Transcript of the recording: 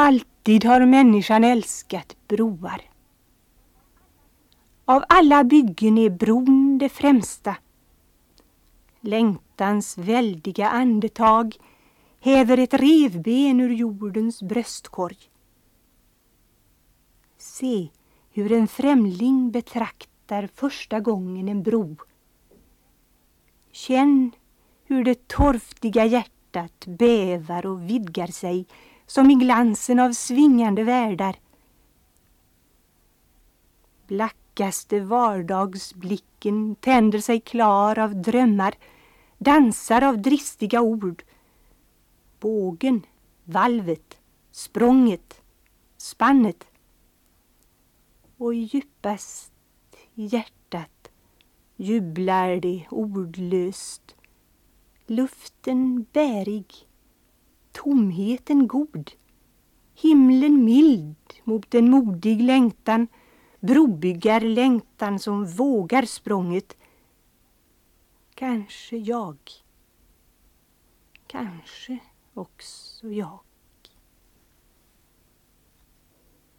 Alltid har människan älskat broar. Av alla byggen är bron det främsta. Längtans väldiga andetag häver ett revben ur jordens bröstkorg. Se hur en främling betraktar första gången en bro. Känn hur det torftiga hjärtat bävar och vidgar sig som i glansen av svingande världar. Blackaste vardagsblicken tänder sig klar av drömmar, dansar av dristiga ord. Bågen, valvet, språnget, spannet. Och djupast i hjärtat jublar det ordlöst. Luften bärig tomheten god, himlen mild mot en modig längtan, brobyggarlängtan som vågar språnget. Kanske jag, kanske också jag.